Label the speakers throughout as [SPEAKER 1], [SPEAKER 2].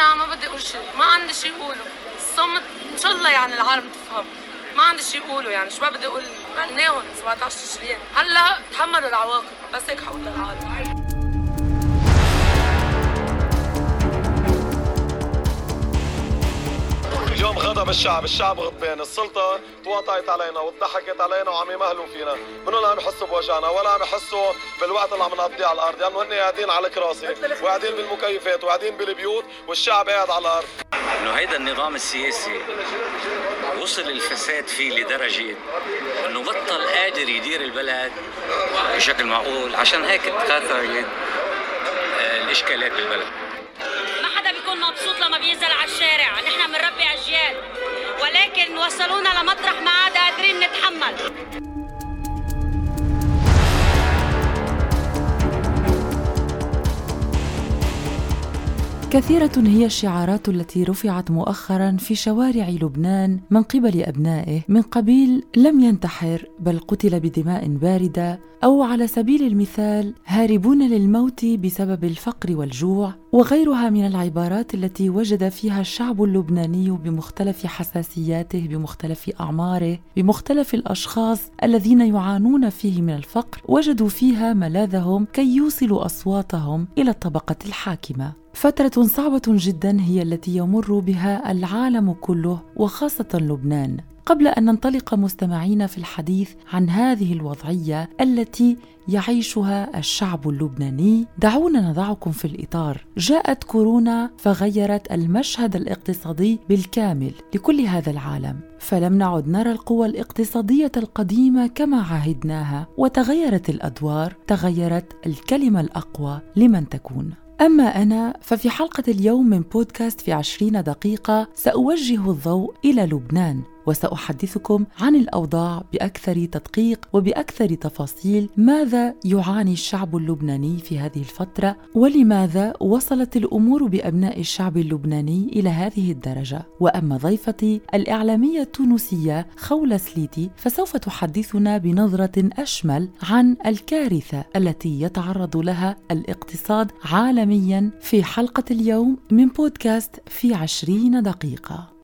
[SPEAKER 1] أنا ما بدي أقول شيء. ما عندي شيء اقوله الصمت إن شاء الله يعني العالم تفهم. ما عندي شيء اقوله يعني. شو ما بدي أقول. غناهم 17 تشرين هلأ تحملوا العواقب. بس هيك حقول للعالم
[SPEAKER 2] اليوم غضب الشعب الشعب غضبان السلطة تواطعت علينا وضحكت علينا وعم يمهلوا فينا. منو لا عم يحسوا بوجعنا ولا عم يحسوا بالوقت اللي عم نقضيه على الأرض يعني هن قاعدين على الكراسي وقاعدين بالمكيفات وقاعدين بالبيوت والشعب قاعد على الأرض.
[SPEAKER 3] إنه هيدا النظام السياسي وصل الفساد فيه لدرجة إنه بطل قادر يدير البلد بشكل معقول. عشان هيك تكاثرت الإشكالات بالبلد.
[SPEAKER 4] ما حدا بيكون مبسوط لما بينزل على الشارع. اجيال ولكن وصلونا لمطرح ما عاد قادرين نتحمل.
[SPEAKER 5] كثيرة هي الشعارات التي رفعت مؤخرا في شوارع لبنان من قبل أبنائه من قبيل لم ينتحر بل قتل بدماء باردة أو على سبيل المثال هاربون للموت بسبب الفقر والجوع وغيرها من العبارات التي وجد فيها الشعب اللبناني بمختلف حساسياته بمختلف أعماره بمختلف الأشخاص الذين يعانون فيه من الفقر وجدوا فيها ملاذهم كي يوصلوا أصواتهم إلى الطبقة الحاكمة. فترة صعبة جدا هي التي يمر بها العالم كله وخاصة لبنان. قبل أن ننطلق مستمعين في الحديث عن هذه الوضعية التي يعيشها الشعب اللبناني دعونا نضعكم في الإطار. جاءت كورونا فغيرت المشهد الاقتصادي بالكامل لكل هذا العالم. فلم نعد نرى القوى الاقتصادية القديمة كما عهدناها وتغيرت الأدوار تغيرت الكلمة الأقوى لمن تكون. أما أنا ففي حلقة اليوم من بودكاست في عشرين دقيقة سأوجه الضوء إلى لبنان. وسأحدثكم عن الأوضاع بأكثر تدقيق وبأكثر تفاصيل ماذا يعاني الشعب اللبناني في هذه الفترة ولماذا وصلت الأمور بأبناء الشعب اللبناني إلى هذه الدرجة؟ وأما ضيفتي الإعلامية التونسية خولة سليتي فسوف تحدثنا بنظرة أشمل عن الكارثة التي يتعرض لها الاقتصاد عالميا في حلقة اليوم من بودكاست في عشرين دقيقة.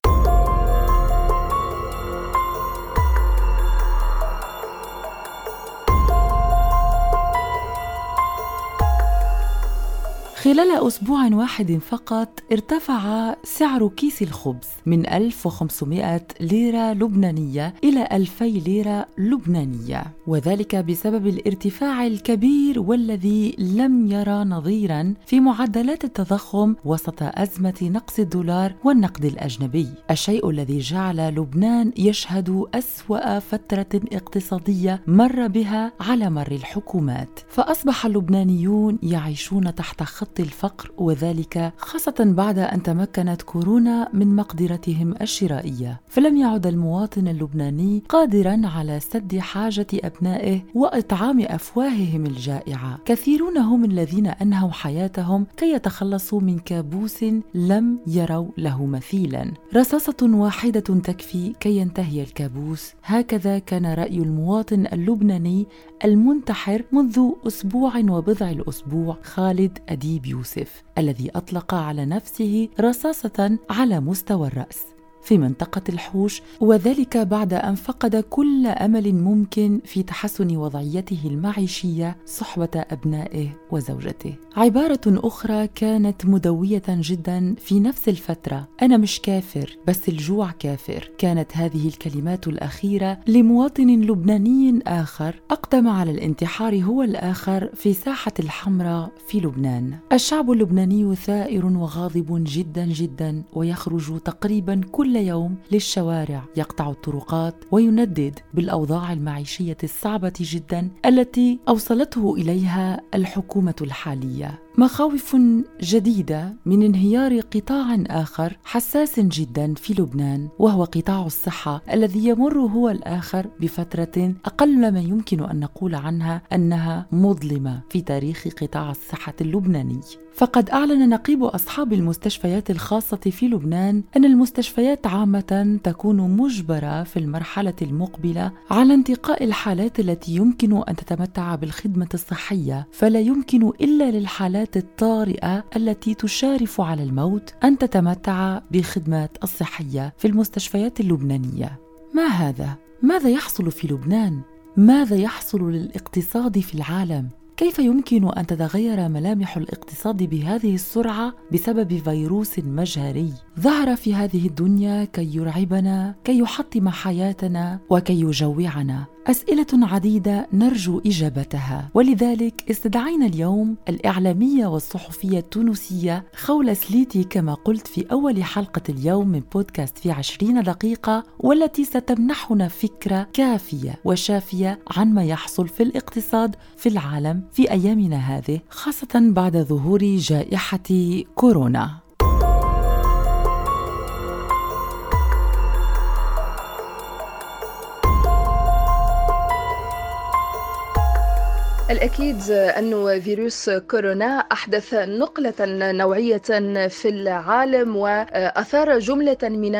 [SPEAKER 5] خلال أسبوع واحد فقط ارتفع سعر كيس الخبز من 1500 ليرة لبنانية إلى 2000 ليرة لبنانية وذلك بسبب الارتفاع الكبير والذي لم يرى نظيرا في معدلات التضخم وسط أزمة نقص الدولار والنقد الأجنبي. الشيء الذي جعل لبنان يشهد أسوأ فترة اقتصادية مر بها على مر الحكومات. فأصبح اللبنانيون يعيشون تحت خط الفقر وذلك خاصة بعد أن تمكنت كورونا من مقدرتهم الشرائية. فلم يعد المواطن اللبناني قادرا على سد حاجة أبنائه وإطعام أفواههم الجائعة. كثيرون هم الذين أنهوا حياتهم كي يتخلصوا من كابوس لم يروا له مثيلا. رصاصة واحدة تكفي كي ينتهي الكابوس. هكذا كان رأي المواطن اللبناني المنتحر منذ أسبوع وبضع الأسبوع. خالد أديب يوسف الذي أطلق على نفسه رصاصة على مستوى الرأس. في منطقة الحوش وذلك بعد أن فقد كل أمل ممكن في تحسن وضعيته المعيشية صحبة أبنائه وزوجته. عبارة أخرى كانت مدوية جدا في نفس الفترة: أنا مش كافر بس الجوع كافر. كانت هذه الكلمات الأخيرة لمواطن لبناني آخر أقدم على الانتحار هو الآخر في ساحة الحمراء في لبنان. الشعب اللبناني ثائر وغاضب جدا جدا ويخرج تقريبا كل كل يوم للشوارع يقطع الطرقات ويندد بالأوضاع المعيشية الصعبة جدا التي أوصلته إليها الحكومة الحالية. مخاوف جديدة من انهيار قطاع آخر حساس جدا في لبنان وهو قطاع الصحة الذي يمر هو الآخر بفترة أقل ما يمكن أن نقول عنها أنها مظلمة في تاريخ قطاع الصحة اللبناني. فقد أعلن نقيب أصحاب المستشفيات الخاصة في لبنان أن المستشفيات عامة تكون مجبرة في المرحلة المقبلة على انتقاء الحالات التي يمكن أن تتمتع بالخدمة الصحية، فلا يمكن إلا للحالات الحالات الطارئة التي تشارف على الموت أن تتمتع بالخدمات الصحية في المستشفيات اللبنانية ما هذا؟ ماذا يحصل في لبنان؟ ماذا يحصل للاقتصاد في العالم؟ كيف يمكن أن تتغير ملامح الاقتصاد بهذه السرعة بسبب فيروس مجهري ظهر في هذه الدنيا كي يرعبنا كي يحطم حياتنا وكي يجوعنا أسئلة عديدة نرجو إجابتها. ولذلك استدعينا اليوم الإعلامية والصحفية التونسية خولة سليتي كما قلت في أول حلقة اليوم من بودكاست في عشرين دقيقة والتي ستمنحنا فكرة كافية وشافية عن ما يحصل في الاقتصاد في العالم في أيامنا هذه خاصة بعد ظهور جائحة كورونا.
[SPEAKER 6] الأكيد أن فيروس كورونا أحدث نقلة نوعية في العالم وأثار جملة من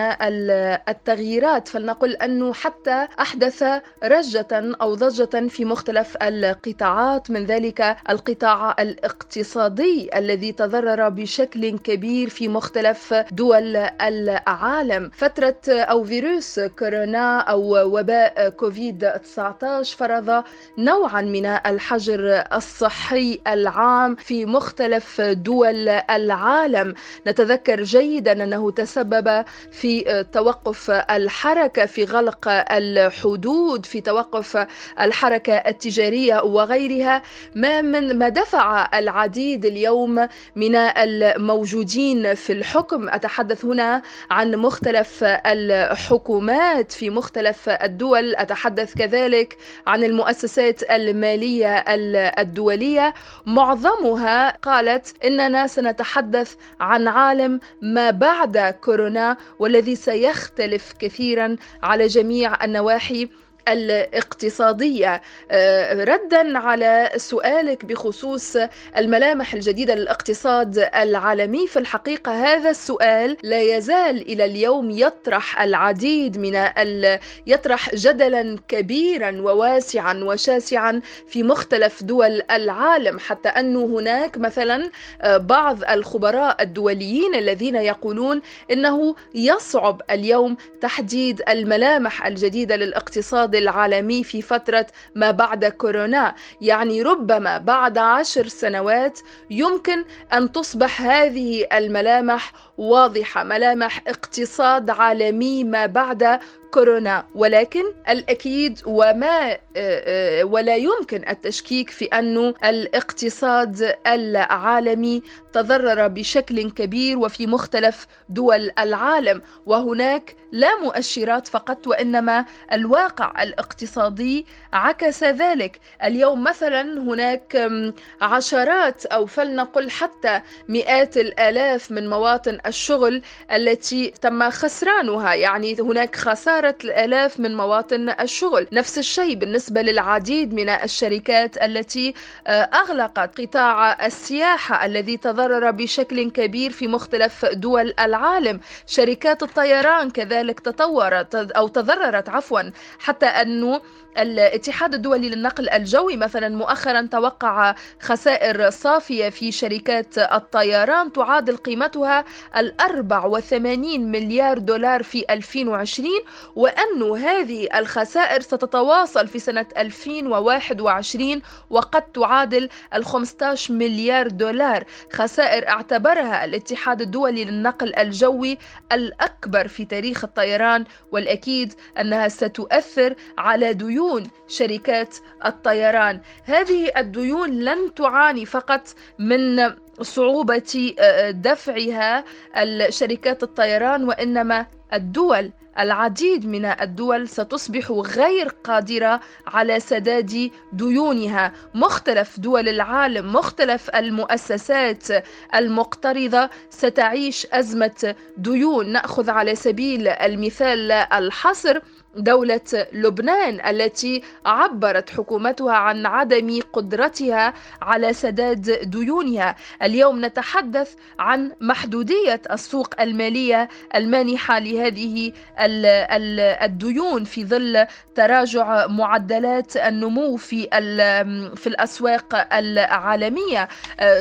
[SPEAKER 6] التغييرات فلنقل أنه حتى أحدث رجة أو ضجة في مختلف القطاعات من ذلك القطاع الاقتصادي الذي تضرر بشكل كبير في مختلف دول العالم. فترة أو فيروس كورونا أو وباء كوفيد 19 فرض نوعا من الحجر الحجر الصحي العام في مختلف دول العالم. نتذكر جيدا أنه تسبب في توقف الحركة في غلق الحدود في توقف الحركة التجارية وغيرها. ما من ما دفع العديد اليوم من الموجودين في الحكم. أتحدث هنا عن مختلف الحكومات في مختلف الدول. أتحدث كذلك عن المؤسسات المالية الدولية معظمها قالت إننا سنتحدث عن عالم ما بعد كورونا والذي سيختلف كثيرا على جميع النواحي. الاقتصادية. آه، ردا على سؤالك بخصوص الملامح الجديدة للاقتصاد العالمي. في الحقيقة هذا السؤال لا يزال إلى اليوم يطرح العديد من ال... يطرح جدلا كبيرا وواسعا وشاسعا في مختلف دول العالم حتى أنه هناك مثلا آه، بعض الخبراء الدوليين الذين يقولون إنه يصعب اليوم تحديد الملامح الجديدة للاقتصاد العالمي في فترة ما بعد كورونا. يعني ربما بعد عشر سنوات يمكن أن تصبح هذه الملامح واضحة ملامح اقتصاد عالمي ما بعد كورونا ولكن الأكيد وما آه، آه، ولا يمكن التشكيك في أن الاقتصاد العالمي تضرر بشكل كبير وفي مختلف دول العالم. وهناك لا مؤشرات فقط وإنما الواقع الاقتصادي عكس ذلك. اليوم مثلا هناك عشرات أو فلنقل حتى مئات الآلاف من مواطن الشغل التي تم خسرانها. يعني هناك خسارة الآلاف من مواطن الشغل. نفس الشيء بالنسبة للعديد من الشركات التي آه، أغلقت قطاع السياحة الذي تضرر بشكل كبير في مختلف دول العالم. شركات الطيران كذلك تطورت أو تضررت عفوا حتى أنه الاتحاد الدولي للنقل الجوي مثلا مؤخرا توقع خسائر صافية في شركات الطيران تعادل قيمتها ال 84 مليار دولار في 2020 وأن هذه الخسائر ستتواصل في سنة 2021 وقد تعادل ال 15 مليار دولار. خسائر اعتبرها الاتحاد الدولي للنقل الجوي الأكبر في تاريخ الطيران والأكيد أنها ستؤثر على ديون ديون شركات الطيران. هذه الديون لن تعاني فقط من صعوبة آه، دفعها الشركات الطيران وإنما الدول العديد من الدول ستصبح غير قادرة على سداد ديونها. مختلف دول العالم مختلف المؤسسات المقترضة ستعيش أزمة ديون. نأخذ على سبيل المثال الحصر. دولة لبنان التي عبرت حكومتها عن عدم قدرتها على سداد ديونها. اليوم نتحدث عن محدودية السوق المالية المانحة لهذه الديون في ظل تراجع معدلات النمو في في الأسواق العالمية.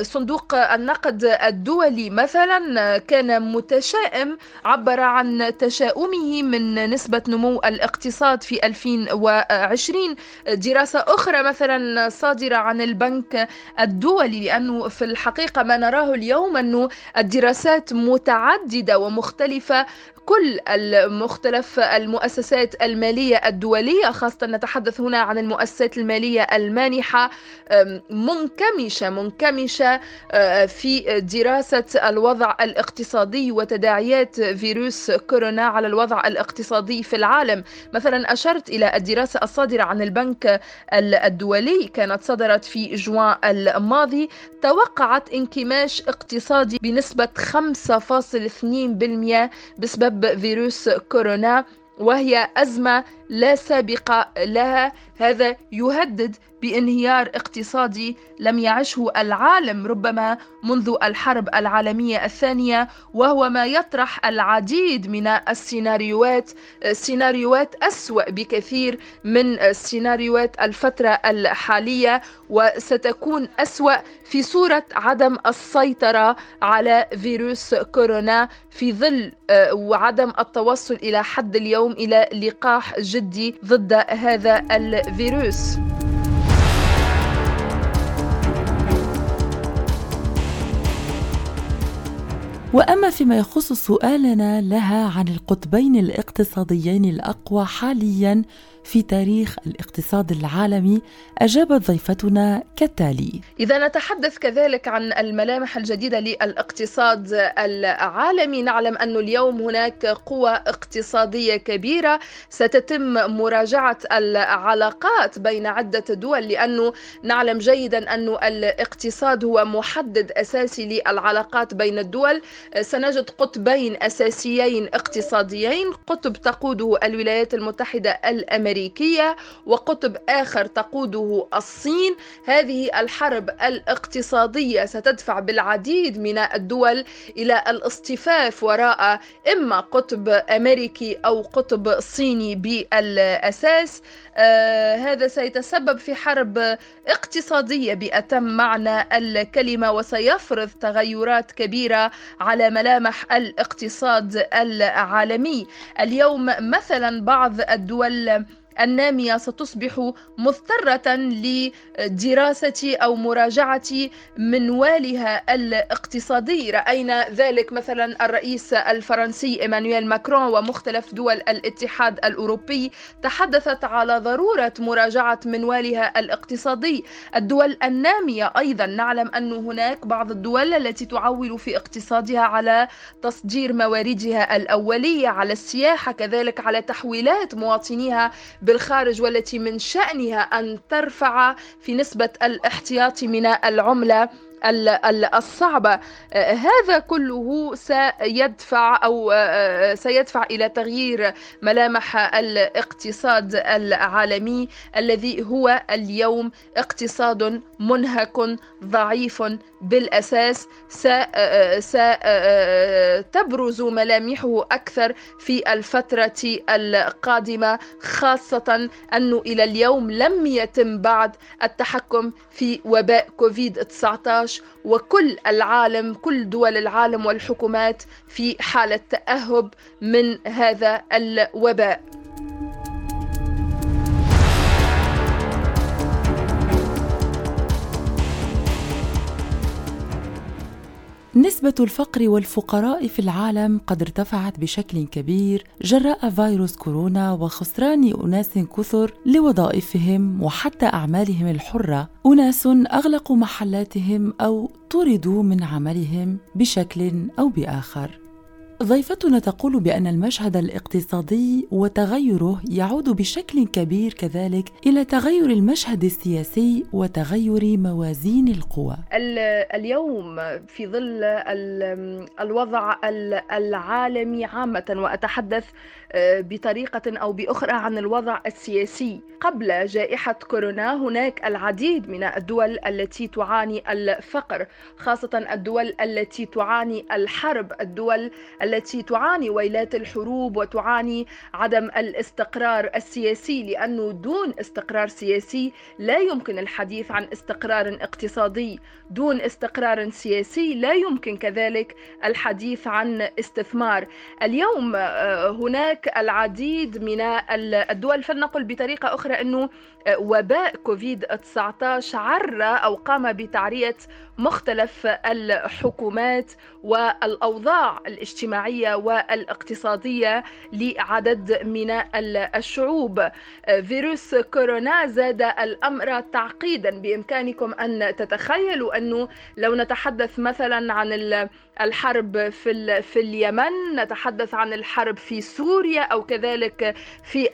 [SPEAKER 6] صندوق النقد الدولي مثلا كان متشائم عبر عن تشاؤمه من نسبة نمو الاقتصاد في 2020 دراسة أخرى مثلا صادرة عن البنك الدولي لأنه في الحقيقة ما نراه اليوم أنه الدراسات متعددة ومختلفة كل المختلف المؤسسات المالية الدولية خاصة نتحدث هنا عن المؤسسات المالية المانحة. منكمشة منكمشة في دراسة الوضع الاقتصادي وتداعيات فيروس كورونا على الوضع الاقتصادي في العالم. مثلا أشرت إلى الدراسة الصادرة عن البنك الدولي كانت صدرت في جوان الماضي توقعت انكماش اقتصادي بنسبة 5.2% بسبب بسبب فيروس كورونا وهي أزمة لا سابق لها هذا يهدد بانهيار اقتصادي لم يعشه العالم ربما منذ الحرب العالمية الثانية وهو ما يطرح العديد من السيناريوهات سيناريوهات أسوأ بكثير من سيناريوهات الفترة الحالية وستكون أسوأ في صورة عدم السيطرة على فيروس كورونا في ظل آه، وعدم التوصل إلى حد اليوم إلى لقاح جدي ضد هذا الفيروس.
[SPEAKER 5] وأما فيما يخص سؤالنا لها عن القطبين الاقتصاديين الأقوى حاليا في تاريخ الاقتصاد العالمي أجابت ضيفتنا كالتالي.
[SPEAKER 6] إذا نتحدث كذلك عن الملامح الجديدة للاقتصاد العالمي نعلم أن اليوم هناك قوى اقتصادية كبيرة. ستتم مراجعة العلاقات بين عدة دول لأنه نعلم جيدا أن الاقتصاد هو محدد أساسي للعلاقات بين الدول. سنجد قطبين أساسيين اقتصاديين. قطب تقوده الولايات المتحدة الأمريكية. الأمريكية وقطب آخر تقوده الصين. هذه الحرب الاقتصادية ستدفع بالعديد من الدول إلى الاصطفاف وراء إما قطب أمريكي أو قطب صيني بالأساس. آه هذا سيتسبب في حرب اقتصادية بأتم معنى الكلمة وسيفرض تغيرات كبيرة على ملامح الاقتصاد العالمي. اليوم مثلا بعض الدول النامية ستصبح مضطرة لدراسة أو مراجعة منوالها الاقتصادي. رأينا ذلك مثلا الرئيس الفرنسي إيمانويل ماكرون ومختلف دول الاتحاد الأوروبي تحدثت على ضرورة مراجعة منوالها الاقتصادي. الدول النامية أيضا نعلم أن هناك بعض الدول التي تعول في اقتصادها على تصدير مواردها الأولية على السياحة كذلك على تحويلات مواطنيها بالخارج والتي من شأنها أن ترفع في نسبة الاحتياطي من العملة الصعبة. هذا كله سيدفع أو سيدفع إلى تغيير ملامح الاقتصاد العالمي الذي هو اليوم اقتصاد منهك ضعيف بالأساس ستبرز ملامحه أكثر في الفترة القادمة خاصة أنه إلى اليوم لم يتم بعد التحكم في وباء كوفيد 19 وكل العالم كل دول العالم والحكومات في حالة تأهب من هذا الوباء.
[SPEAKER 5] نسبة الفقر والفقراء في العالم قد ارتفعت بشكل كبير جراء فيروس كورونا وخسران أناس كثر لوظائفهم وحتى أعمالهم الحرة، أناس أغلقوا محلاتهم أو طردوا من عملهم بشكل أو بآخر. ضيفتنا تقول بأن المشهد الاقتصادي وتغيره يعود بشكل كبير كذلك إلى تغير المشهد السياسي وتغير موازين القوى.
[SPEAKER 6] اليوم في ظل الوضع العالمي عامة وأتحدث بطريقة أو بأخرى عن الوضع السياسي. قبل جائحة كورونا هناك العديد من الدول التي تعاني الفقر خاصة الدول التي تعاني الحرب الدول التي تعاني ويلات الحروب وتعاني عدم الاستقرار السياسي لأنه دون استقرار سياسي لا يمكن الحديث عن استقرار اقتصادي. دون استقرار سياسي لا يمكن كذلك الحديث عن استثمار. اليوم آه، هناك العديد من الدول فلنقل بطريقة أخرى أنه وباء كوفيد 19 عرى أو قام بتعرية مختلف الحكومات والأوضاع الاجتماعية والاقتصادية لعدد من الشعوب. فيروس كورونا زاد الأمر تعقيدا بإمكانكم أن تتخيلوا أنه لو نتحدث مثلا عن الحرب في في اليمن. نتحدث عن الحرب في سوريا أو كذلك في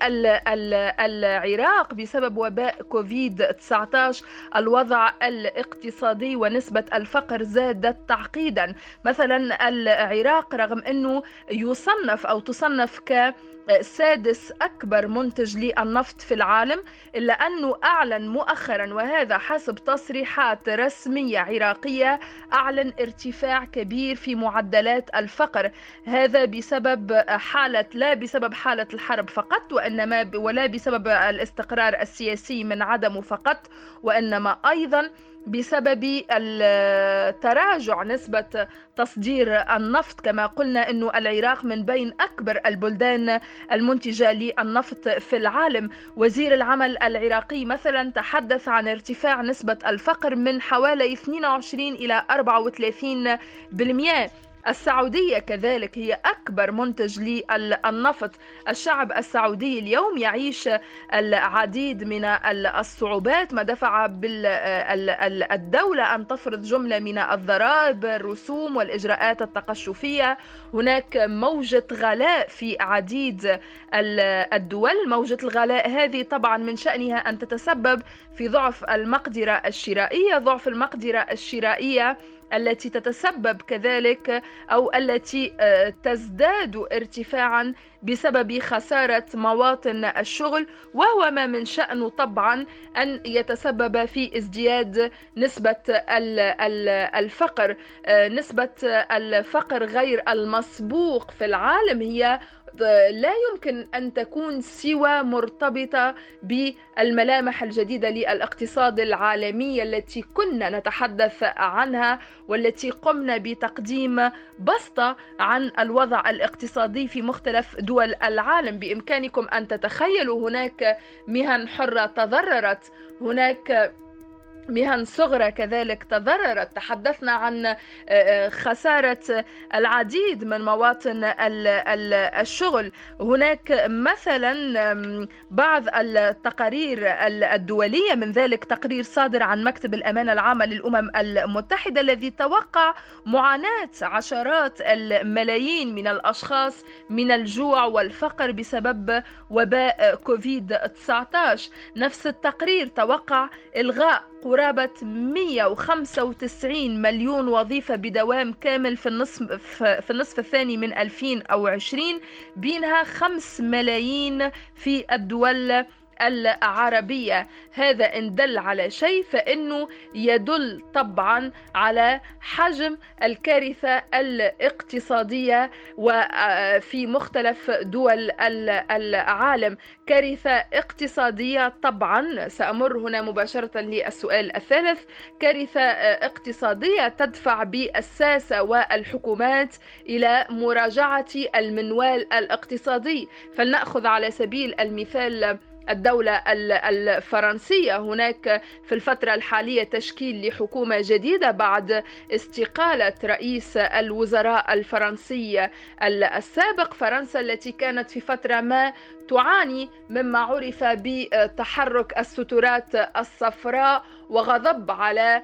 [SPEAKER 6] العراق بسبب وباء كوفيد 19 الوضع الاقتصادي ونسبة الفقر زادت تعقيدا. مثلا العراق رغم إنه يصنف أو تصنف ك سادس أكبر منتج للنفط في العالم إلا أنه أعلن مؤخرا وهذا حسب تصريحات رسمية عراقية أعلن ارتفاع كبير في معدلات الفقر. هذا بسبب حالة لا بسبب حالة الحرب فقط وإنما ولا بسبب الاستقرار السياسي من عدمه فقط وإنما أيضا بسبب تراجع نسبة تصدير النفط كما قلنا أن العراق من بين أكبر البلدان المنتجة للنفط في العالم. وزير العمل العراقي مثلا تحدث عن ارتفاع نسبة الفقر من حوالي 22 إلى 34% السعودية كذلك هي أكبر منتج للنفط. الشعب السعودي اليوم يعيش العديد من الصعوبات. ما دفع الدولة أن تفرض جملة من الضرائب الرسوم والإجراءات التقشفية. هناك موجة غلاء في عديد الدول. موجة الغلاء هذه طبعا من شأنها أن تتسبب في ضعف المقدرة الشرائية. ضعف المقدرة الشرائية التي تتسبب كذلك أو التي آه، تزداد ارتفاعا بسبب خسارة مواطن الشغل وهو ما من شانه طبعا أن يتسبب في ازدياد نسبة الفقر. آه، نسبة الفقر غير المسبوق في العالم هي لا يمكن أن تكون سوى مرتبطة بالملامح الجديدة للاقتصاد العالمي التي كنا نتحدث عنها والتي قمنا بتقديم بسطة عن الوضع الاقتصادي في مختلف دول العالم. بإمكانكم أن تتخيلوا هناك مهن حرة تضررت هناك مهن صغرى كذلك تضررت. تحدثنا عن آه، آه، خسارة العديد من مواطن الشغل. هناك مثلا بعض التقارير الدولية من ذلك تقرير صادر عن مكتب الأمانة العامة للأمم المتحدة الذي توقع معاناة عشرات الملايين من الأشخاص من الجوع والفقر بسبب وباء كوفيد 19 نفس التقرير توقع إلغاء قرابة 195 مليون وظيفة بدوام كامل في النصف في النصف الثاني من 2020 بينها 5 ملايين في الدول العربية. هذا إن دل على شيء فإنه يدل طبعا على حجم الكارثة الاقتصادية وفي مختلف دول العالم. كارثة اقتصادية طبعا سأمر هنا مباشرة للسؤال الثالث. كارثة اقتصادية تدفع بالساسة والحكومات إلى مراجعة المنوال الاقتصادي. فلنأخذ على سبيل المثال الدولة الفرنسية. هناك في الفترة الحالية تشكيل لحكومة جديدة بعد استقالة رئيس الوزراء الفرنسي السابق. فرنسا التي كانت في فترة ما تعاني مما عرف بتحرك السترات الصفراء وغضب على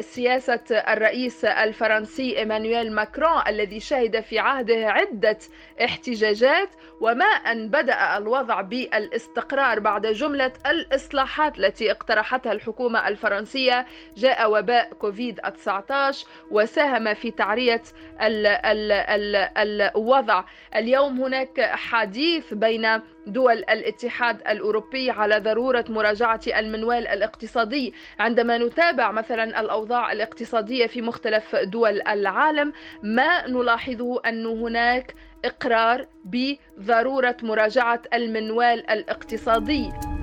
[SPEAKER 6] سياسة الرئيس الفرنسي إيمانويل ماكرون الذي شهد في عهده عدة احتجاجات وما أن بدأ الوضع بالاستقرار بعد جملة الإصلاحات التي اقترحتها الحكومة الفرنسية جاء وباء كوفيد 19 وساهم في تعرية ال ال ال الوضع. اليوم هناك حديث بين دول الاتحاد الأوروبي على ضرورة مراجعة المنوال الاقتصادي عندما نتابع مثلا الأوضاع الاقتصادية في مختلف دول العالم ما نلاحظه أن هناك إقرار بضرورة مراجعة المنوال الاقتصادي.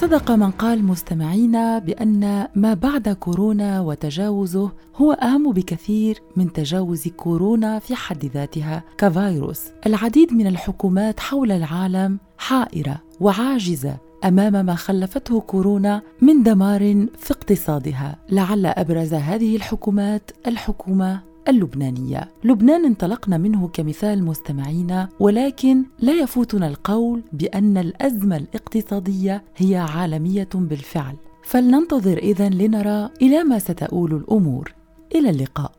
[SPEAKER 5] صدق من قال مستمعينا بأن ما بعد كورونا وتجاوزه هو أهم بكثير من تجاوز كورونا في حد ذاتها كفيروس. العديد من الحكومات حول العالم حائرة وعاجزة أمام ما خلفته كورونا من دمار في اقتصادها. لعل أبرز هذه الحكومات الحكومة اللبنانية. لبنان انطلقنا منه كمثال مستمعينا ولكن لا يفوتنا القول بأن الأزمة الاقتصادية هي عالمية بالفعل. فلننتظر إذن لنرى إلى ما ستؤول الأمور. إلى اللقاء.